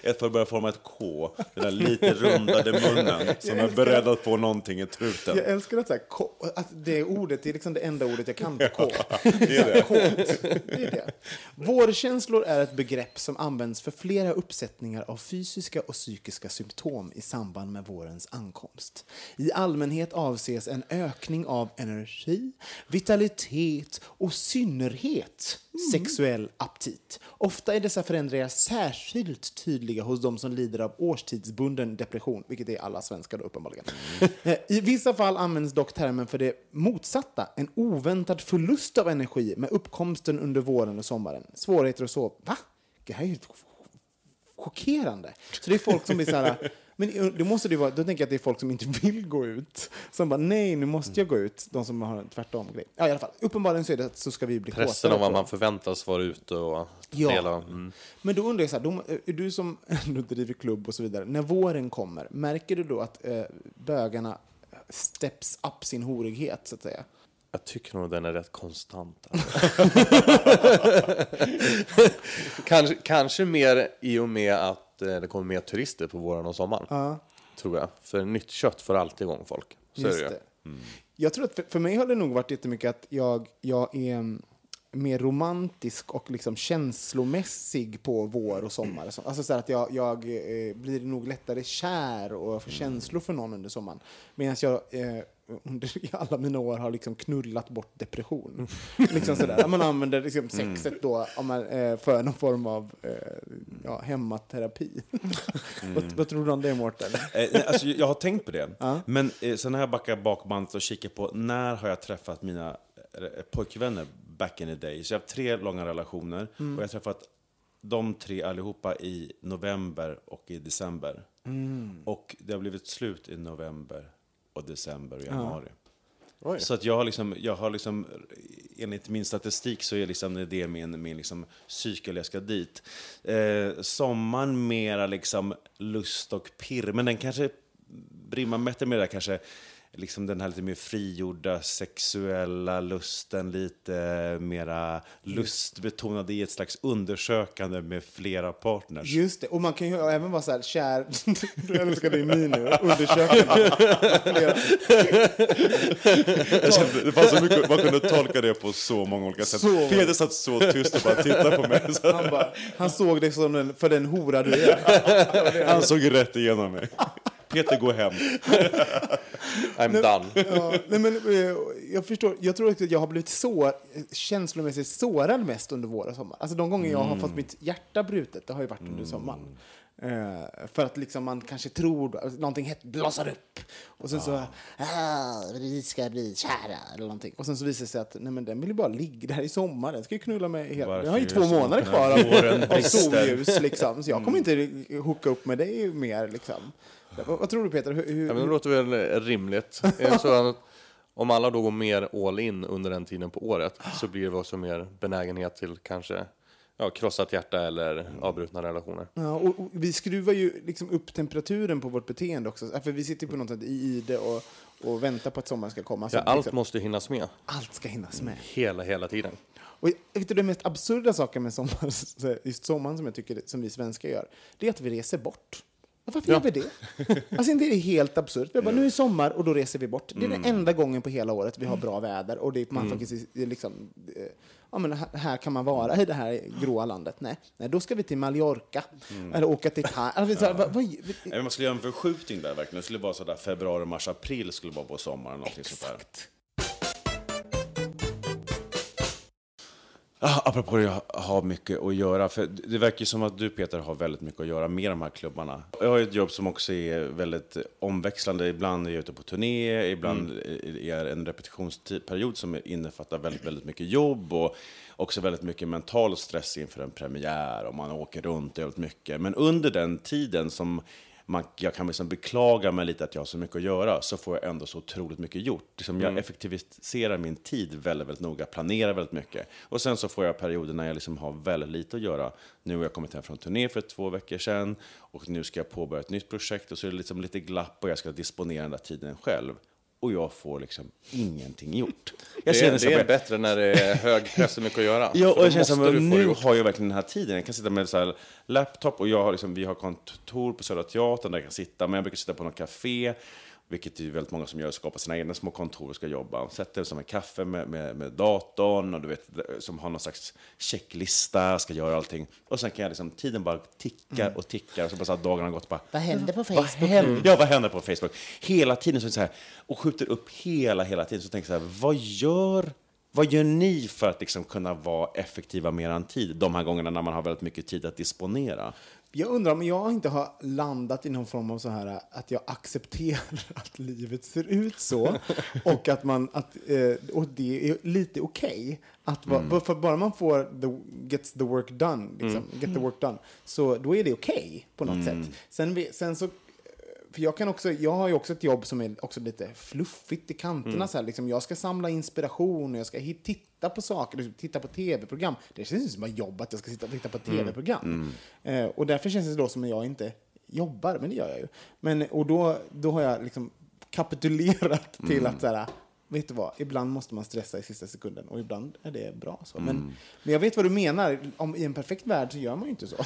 Ett för att börja forma ett K, den där lite rundade munnen som är beredd att få någonting i truten. Jag älskar att, så här, ko, att det ordet det är liksom det enda ordet jag kan på K. Det är det. Kåt. Det är det. Vårkänslor är ett begrepp som används för flera uppsättningar av fysiska och psykiska symptom i samband med vårens ankomst. I allmänhet avses en ökning av energi, vitalitet och synnerhet sexuell aptit. Ofta är dessa förändringar särskilt tydliga hos de som lider av årstidsbunden depression, vilket är alla svenskar då uppenbarligen. Eh, I vissa fall används dock termen för det motsatta, en oväntad förlust av energi med uppkomsten under våren och sommaren. Svårigheter att sova. Va? Det här är ju chockerande. Så det är folk som blir så här... Men det måste det vara, då tänker jag att det är folk som inte vill gå ut. Som bara, nej, nu måste jag gå ut. De som har en tvärtom grej. Ja, i alla fall. Uppenbarligen så är det att så ska vi bli Pressen av vad man förväntas vara ute och Ja. dela. Mm. Men då undrar jag så här, då, är du som ändå driver klubb och så vidare, när våren kommer, märker du då att eh, bögarna steps up sin horighet, så att säga? Jag tycker nog den är rätt konstant. kanske, kanske mer i och med att eh, det kommer mer turister på våren och sommaren. Tror jag. För nytt kött får alltid igång folk. Så Just är det. ju. det. Jag tror att för, för mig har det nog varit jättemycket att jag, jag är mm, mer romantisk och liksom känslomässig på vår och sommar. Alltså så att jag, jag eh, blir nog lättare kär och får känslor för någon under sommaren. Medan jag eh, under alla mina år har liksom knullat bort depression. liksom sådär. Man använder liksom sexet då om man, eh, för någon form av eh, ja, hemmaterapi. vad, vad tror du om det, Mårten? Eh, alltså, jag har tänkt på det. Men eh, sen har jag backat bakbandet och kikat på när har jag träffat mina eh, pojkvänner back in the day. Så jag har haft tre långa relationer och jag har träffat de tre allihopa i november och i december. Och det har blivit slut i november och december och januari. Oj. Så att jag har liksom, jag har liksom, enligt min statistik så är liksom det min, min liksom cykel jag ska dit. Eh, sommaren mera liksom lust och pirr, men den kanske rimmar bättre med det där kanske liksom den här lite mer frigjorda sexuella lusten, lite mera lustbetonad i ett slags undersökande med flera partners. Just det, och man kan ju även vara så här kär. Du älskar din min nu, undersökande. Kände, det fanns så mycket, man kunde tolka det på så många olika sätt. Så. Peter satt så tyst och bara tittade på mig. Så Han, bara, han såg dig som den, för den hora du är. han såg rätt igenom mig. Peter, gå hem. I'm done. Ja, nej men, eh, jag förstår. Jag tror också att jag har blivit så, känslomässigt sårad mest under vår sommar. Alltså de gånger jag har fått mitt hjärta brutet, det har ju varit under sommaren. Eh, för att liksom man kanske tror att någonting hett blossar upp. Och sen så, Ah, vi ska bli kära. eller någonting. Och sen så visar det sig att nej, men den vill ju bara ligga där i sommar. Den ska ju knulla hela... Varför Jag har ju två månader kvar av, av solljus. Liksom. Så jag kommer inte hooka upp med dig mer. Liksom. Vad, vad tror du Peter? Hur, hur, Ja, men det låter väl rimligt. Det så att om alla då går mer all in under den tiden på året så blir det också mer benägenhet till kanske ja, krossat hjärta eller avbrutna relationer. Ja, och, och vi skruvar ju liksom upp temperaturen på vårt beteende också. För vi sitter på något sätt i ide och, och väntar på att sommaren ska komma. Ja, allt liksom, måste hinnas med allt ska hinnas med. hela, hela tiden. Och vet du, den mest absurda saken med sommar, så- just sommaren som jag tycker som vi svenskar gör, det är att vi reser bort. Ja, Varför gör vi det? Alltså inte är det helt absurt. Vi bara, nu är det sommar och då reser vi bort. Det är den enda gången på hela året vi har bra väder och det är man faktiskt är liksom, eh, ja men här, kan man vara i det här gråa landet. Nej, nej då ska vi till Mallorca eller åka till Thailand. Alltså, så här, vad- vad- Nej, Man skulle göra en förskjutning där verkligen. Det skulle vara sådär februari, mars, april skulle vara på sommaren. Någonting sånt Ah, apropå det, jag har mycket att göra. För det verkar som att du Peter har väldigt mycket att göra med de här klubbarna. Jag har ett jobb som också är väldigt omväxlande. Ibland är jag ute på turné, ibland är det en repetitionsperiod som innefattar väldigt, väldigt mycket jobb och också väldigt mycket mental stress inför en premiär och man åker runt väldigt mycket. Men under den tiden som man, jag kan liksom beklaga mig lite att jag har så mycket att göra, så får jag ändå så otroligt mycket gjort. Liksom jag effektiviserar min tid väldigt, väldigt noga, planerar väldigt mycket. Och sen så får jag perioder när jag liksom har väldigt lite att göra. Nu har jag kommit hem från turné för två veckor sedan och nu ska jag påbörja ett nytt projekt och så är det liksom lite glapp och jag ska disponera den där tiden själv. Och jag får liksom ingenting gjort. Jag Det nästan det är bättre när det är hög press och mycket att göra. Ja, och jag känner det nu har jag verkligen den här tiden. Jag kan sitta med så här laptop och jag har liksom, vi har kontor på Södra Teatern där jag kan sitta, men jag brukar sitta på något café, vilket det är väldigt många som gör, skapar sina egna små kontor och ska jobba. Sätter som en kaffe med, med, med datorn och du vet, som har någon slags checklista, ska göra allting. Och sen kan jag liksom, tiden bara tickar och tickar och så bara så dagarna har gått bara, Vad händer på vad Facebook? händer, ja, vad händer på Facebook? Hela tiden så så här, och skjuter upp hela, hela tiden. Så tänker jag så här, vad gör, vad gör ni för att liksom kunna vara effektiva med er tid? De här gångerna när man har väldigt mycket tid att disponera. Jag undrar om jag inte har landat i någon form av så här att jag accepterar att livet ser ut så och att man att eh, och det är lite okej att va, för bara man får the, gets the work done liksom, get the work done så då är det okej på något sätt. Sen, sen så för jag, kan också, jag har ju också ett jobb som är också lite fluffigt i kanterna. Så här, liksom, jag ska samla inspiration och jag ska hit, titta på saker, liksom, titta på tv-program. Det känns inte som ett jobb att jag ska sitta och titta på tv-program. Eh, och därför känns det då som att jag inte jobbar, men det gör jag ju. Men, och då, då har jag liksom kapitulerat till att så här, vet du vad, ibland måste man stressa i sista sekunden och ibland är det bra. Så. Men, men jag vet vad du menar, om, i en perfekt värld så gör man ju inte så.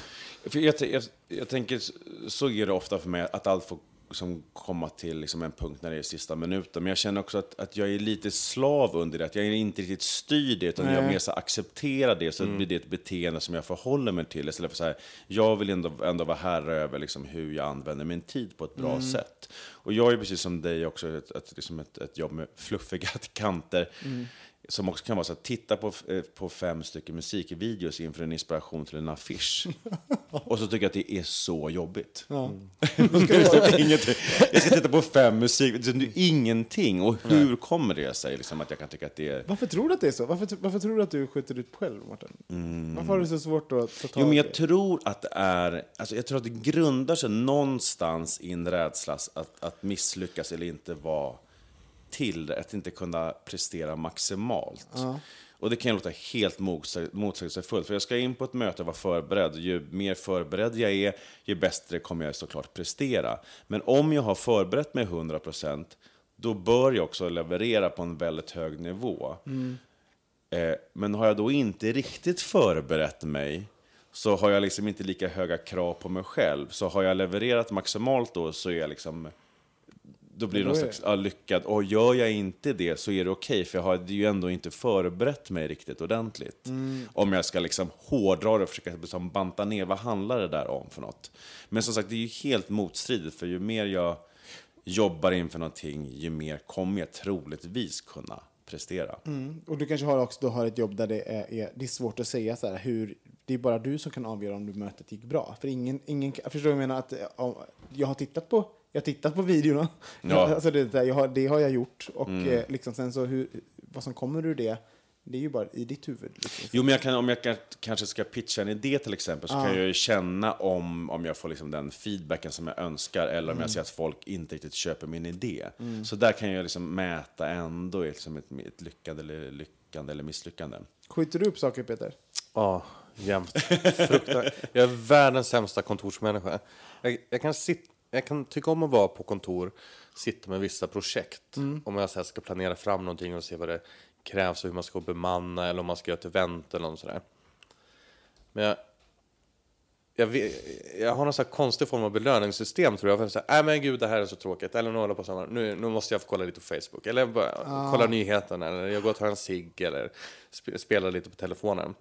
För jag, jag, jag tänker, så är det ofta för mig, att allt får som komma till liksom en punkt när det är sista minuten. Men jag känner också att, att jag är lite slav under det. Att jag är inte riktigt styrd det, utan jag mer så accepterar det. Så blir det ett beteende som jag förhåller mig till. Istället för så här, jag vill ändå, ändå vara herre över liksom hur jag använder min tid på ett bra sätt. Och jag är precis som dig också ett, ett, liksom ett, ett jobb med fluffiga kanter. Som också kan vara så att titta på, eh, på fem stycken musikvideos inför en inspiration till en affisch. Och så tycker jag att det är så jobbigt. ingenting. Jag ska titta på fem musik, det är ingenting. Och hur kommer det sig liksom, att jag kan tycka att det är... Varför tror du att det är så? Varför, varför tror du att du skjuter ut själv, Martin? Varför har du så svårt att ta tag Jo, men jag det? tror att det är... Alltså, jag tror att det grundar sig någonstans i en rädsla att, att misslyckas eller inte vara till att inte kunna prestera maximalt. Och det kan låta helt motsäg- motsägelsefullt, för jag ska in på ett möte och vara förberedd. Ju mer förberedd jag är, ju bättre kommer jag såklart prestera. Men om jag har förberett mig 100%, då bör jag också leverera på en väldigt hög nivå. Eh, men har jag då inte riktigt förberett mig så har jag liksom inte lika höga krav på mig själv. Så har jag levererat maximalt då så är jag liksom då blir det någon slags ja, lyckad. Och gör jag inte det så är det okej, för jag har ju ändå inte förberett mig riktigt ordentligt. Om jag ska liksom hårdra det och försöka liksom banta ner, vad handlar det där om för något? Men som sagt, det är ju helt motstridigt, för ju mer jag jobbar inför någonting, ju mer kommer jag troligtvis kunna prestera. Och du kanske har också då har ett jobb där det är, är, det är svårt att säga så här hur, det är bara du som kan avgöra om du mötet gick bra. För ingen, ingen förstår vad jag menar att jag har tittat på jag har tittat på videorna. Ja. Alltså det, där, jag har, det har jag gjort. Och eh, liksom sen så hur, vad som kommer ur det, det är ju bara i ditt huvud. Liksom. Jo, men jag kan, om jag kan, kanske ska pitcha en idé till exempel, så kan jag ju känna om, om jag får liksom den feedbacken som jag önskar, eller om jag ser att folk inte riktigt köper min idé. Så där kan jag liksom mäta ändå liksom ett, ett lyckande eller lyckande eller misslyckande. Skjuter du upp saker Peter? Ja, jämt. Fruktar. Jag är världens sämsta kontorsmänniska. Jag, jag, kan sit, jag kan tycka om att vara på kontor, sitta med vissa projekt. Om jag så här ska planera fram någonting och se vad det krävs och hur man ska bemanna eller om man ska göra ett event eller något sådär. Men jag, jag, vet, jag har någon här konstig form av belöningssystem tror jag. För att säga, nej men gud det här är så tråkigt. Eller nu håller jag på samma. Nu, nu måste jag få kolla lite på Facebook. Eller bara kolla nyheterna. Eller jag går och tar en cigg. Eller sp spelar lite på telefonen.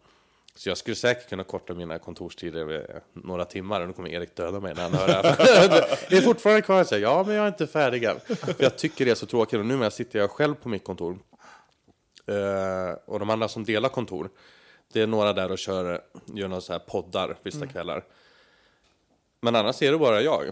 Så jag skulle säkert kunna korta mina kontorstider med några timmar. Och nu kommer Erik döda mig när han hör det här. Det är fortfarande kvar att säga, ja men jag är inte färdig än. För jag tycker det är så tråkigt. Och nu sitter jag själv på mitt kontor. Eh, och de andra som delar kontor, det är några där och kör, gör några så här poddar vissa kvällar. Men annars är det bara jag.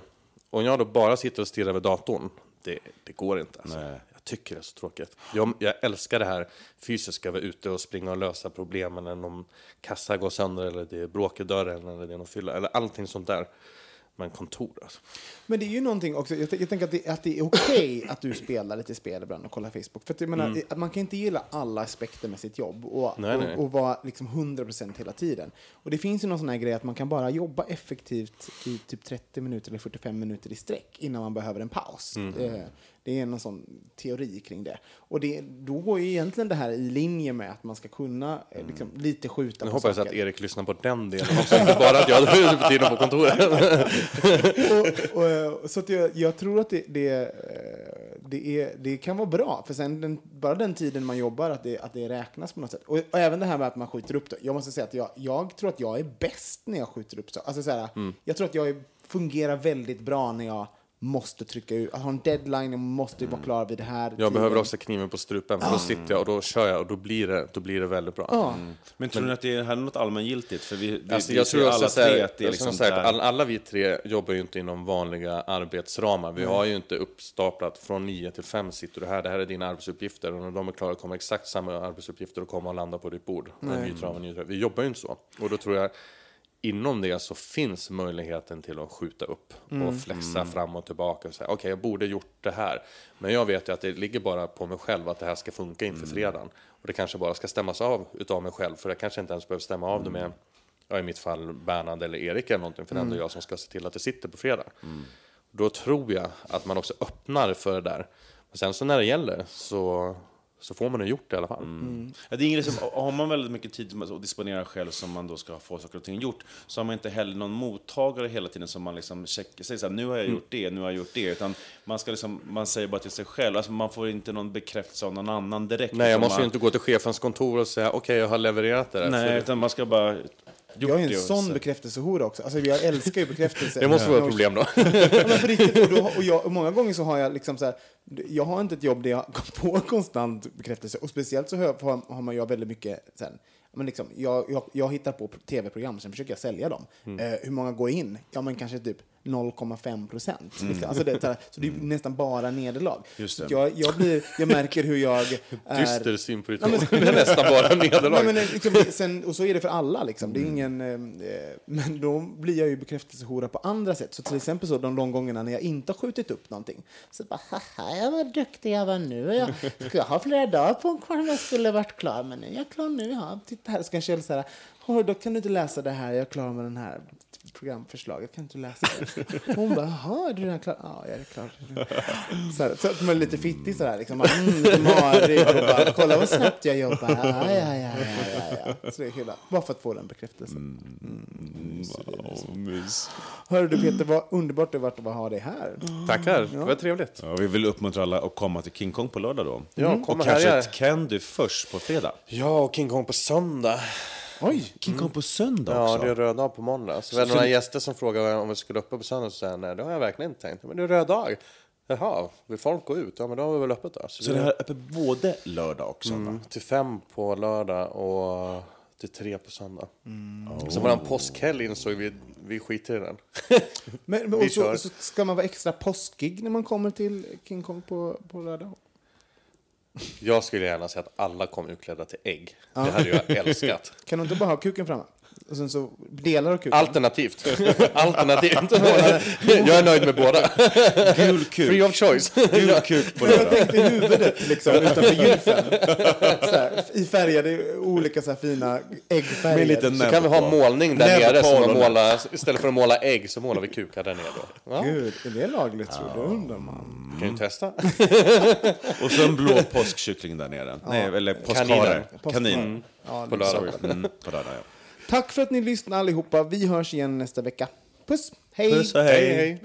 Och om jag då bara sitter och stirrar vid datorn, det, det går inte. Alltså. Jag tycker det är så tråkigt. Jag, jag älskar det här fysiska, vara ute och springa och lösa problemen när någon kassa går sönder eller det är bråk i dörren eller det är någon fylla eller allting sånt där. Men kontor alltså. Men det är ju någonting också, jag, jag tänker att det, att det är okej att du spelar lite spel ibland och kollar Facebook. För att jag menar, att man kan inte gilla alla aspekter med sitt jobb och, Nej, nej. och, och vara liksom 100% hela tiden. Och det finns ju någon sån här grej att man kan bara jobba effektivt i typ 30 minuter eller 45 minuter i sträck innan man behöver en paus. Eh, Det är någon sån teori kring det. Och det, då går ju egentligen det här i linje med att man ska kunna eh, liksom, lite skjuta Nu på hoppas jag att saker. Erik lyssnar på den delen också, inte bara att jag på tiden på kontoret. och, och, så att jag, jag tror att det, det, eh, det, är, det kan vara bra, för sen den, bara den tiden man jobbar, att det, att det räknas på något sätt. Och, och även det här med att man skjuter upp det. Jag måste säga att jag, jag tror att jag är bäst när jag skjuter upp så. Alltså så här, Mm. Jag tror att jag är, fungerar väldigt bra när jag måste trycka ut, jag har en deadline, jag måste vara klar vid det här. Jag tiden. behöver också kniven på strupen, för då sitter jag och då kör jag och då blir det, då blir det väldigt bra. Ja. Men tror ni att det är här är något allmängiltigt? För vi, vi, Alltså, vi jag tror alla här, tre att det är liksom ska säga att där- all, alla vi tre jobbar ju inte inom vanliga arbetsramar. Vi har ju inte uppstaplat från nio till fem sitter du här, det här är dina arbetsuppgifter och när de är klara kommer exakt samma arbetsuppgifter att komma och landa på ditt bord. En ny trav, en ny trav. Vi jobbar ju inte så. Och då tror jag inom det så finns möjligheten till att skjuta upp och flexa fram och tillbaka och säga okej, jag borde gjort det här. Men jag vet ju att det ligger bara på mig själv att det här ska funka inför fredagen. Och det kanske bara ska stämmas av utav mig själv, för jag kanske inte ens behöver stämma av det med, ja, i mitt fall, Bernhard eller Erik eller någonting, för det är ändå jag som ska se till att det sitter på fredag. Då tror jag att man också öppnar för det där. Men sen så när det gäller så, så får man det gjort i alla fall. Ja, det är liksom, har man väldigt mycket tid att disponera själv som man då ska få saker och ting gjort, så har man inte heller någon mottagare hela tiden som man liksom checkar, säger så här, nu har jag Mm. gjort det, nu har jag gjort det, utan man, ska liksom, man säger bara till sig själv, alltså man får inte någon bekräftelse av någon annan direkt. Nej, jag måste ju man, inte gå till chefens kontor och säga okej, jag har levererat det där. Nej, utan man ska bara Jag är en sån så- bekräftelsehora också. Alltså, jag älskar ju bekräftelse. det måste vara ett problem då. Ja, men på riktigt, och, då, och, jag, och många gånger så har jag liksom så här, jag har inte ett jobb där jag får konstant bekräftelse. Och speciellt så har, har, har man ju väldigt mycket sen, men liksom, jag, jag, jag hittar på tv-program, sen försöker jag sälja dem. Mm. Eh, hur många går in? Ja, men kanske typ 0,5 procent. Alltså det, är så här- så det är nästan bara nederlag. Just Så. Jag, jag, blir, jag märker hur jag är... Dyster syn på ditt. Det är nästan bara nederlag. Nej, men liksom, sen, och så är det för alla. Liksom. Det är ingen, eh, men då blir jag ju bekräftelsehora på andra sätt. Så till exempel så de, de gångerna när jag inte har skjutit upp någonting. Så bara, haha, jag var duktig jag var nu. Jag, jag har flera dagar på mig jag skulle varit klar. Men nu är jag klar nu. Ja, titta här. Så kanske jag säga, "Åh, då kan du inte läsa det här. Jag är klar med den här programförslaget. Kan inte läsa det? Hon bara, jaha, är du redan klar? Ja, jag är klar. Så, här, så att man är lite fittig sådär. Liksom. Bara, Mm, och bara, kolla vad snabbt jag jobbar. Ja, ja, ja, ja, ja, ja. Så det är hela, bara för att få den bekräftelsen. Hörru du Peter, vad underbart det har varit att ha dig här. Tackar, det var trevligt. Ja, vi vill uppmuntra alla att komma till King Kong på lördag då. Ja, kom och och kanske ett Candy först på fredag. Ja, och King Kong på söndag. Oj! King Kong på söndag Ja, också. det är röd dag på måndag. Så, vi hade några gäster som frågade om vi skulle uppe på söndag. Så sa jag, nej, det har jag verkligen inte tänkt. Men det är röd dag. Jaha, vill folk gå ut? Ja, men då har vi väl öppet då. Så, Så det är öppet både lördag och söndag? Mm, till fem på lördag och till tre på söndag. Så våran påskhelg insåg vi, vi skiter i den. Men, men Vi och så, så ska man vara extra påskig när man kommer till King Kong på, på lördag? Jag skulle gärna se att alla kom utklädda till ägg. Det hade jag älskat. Kan du inte bara ha kuken framme? Och sen så delar av kuken? Alternativt. Alternativt. jag är nöjd med båda. Gul kuk. Free of choice. Gul kuk på Jag tänkte huvudet liksom utanför gylfen. I färgade olika så här fina äggfärger. Med lite Så kan vi ha målning där nere. Som att ollonet. måla, istället för att måla ägg så målar vi kukar där nere. Då. Ja, Gud, är det lagligt tror du? undrar man. kan ju testa. Och så en blå påskkyckling där nere. Nej, eller påskharar. Kanin. På lördag. Mm, på lördag, ja. Tack för att ni lyssnade allihopa. Vi hörs igen nästa vecka. Puss, hej! Puss och hej. hej, hej.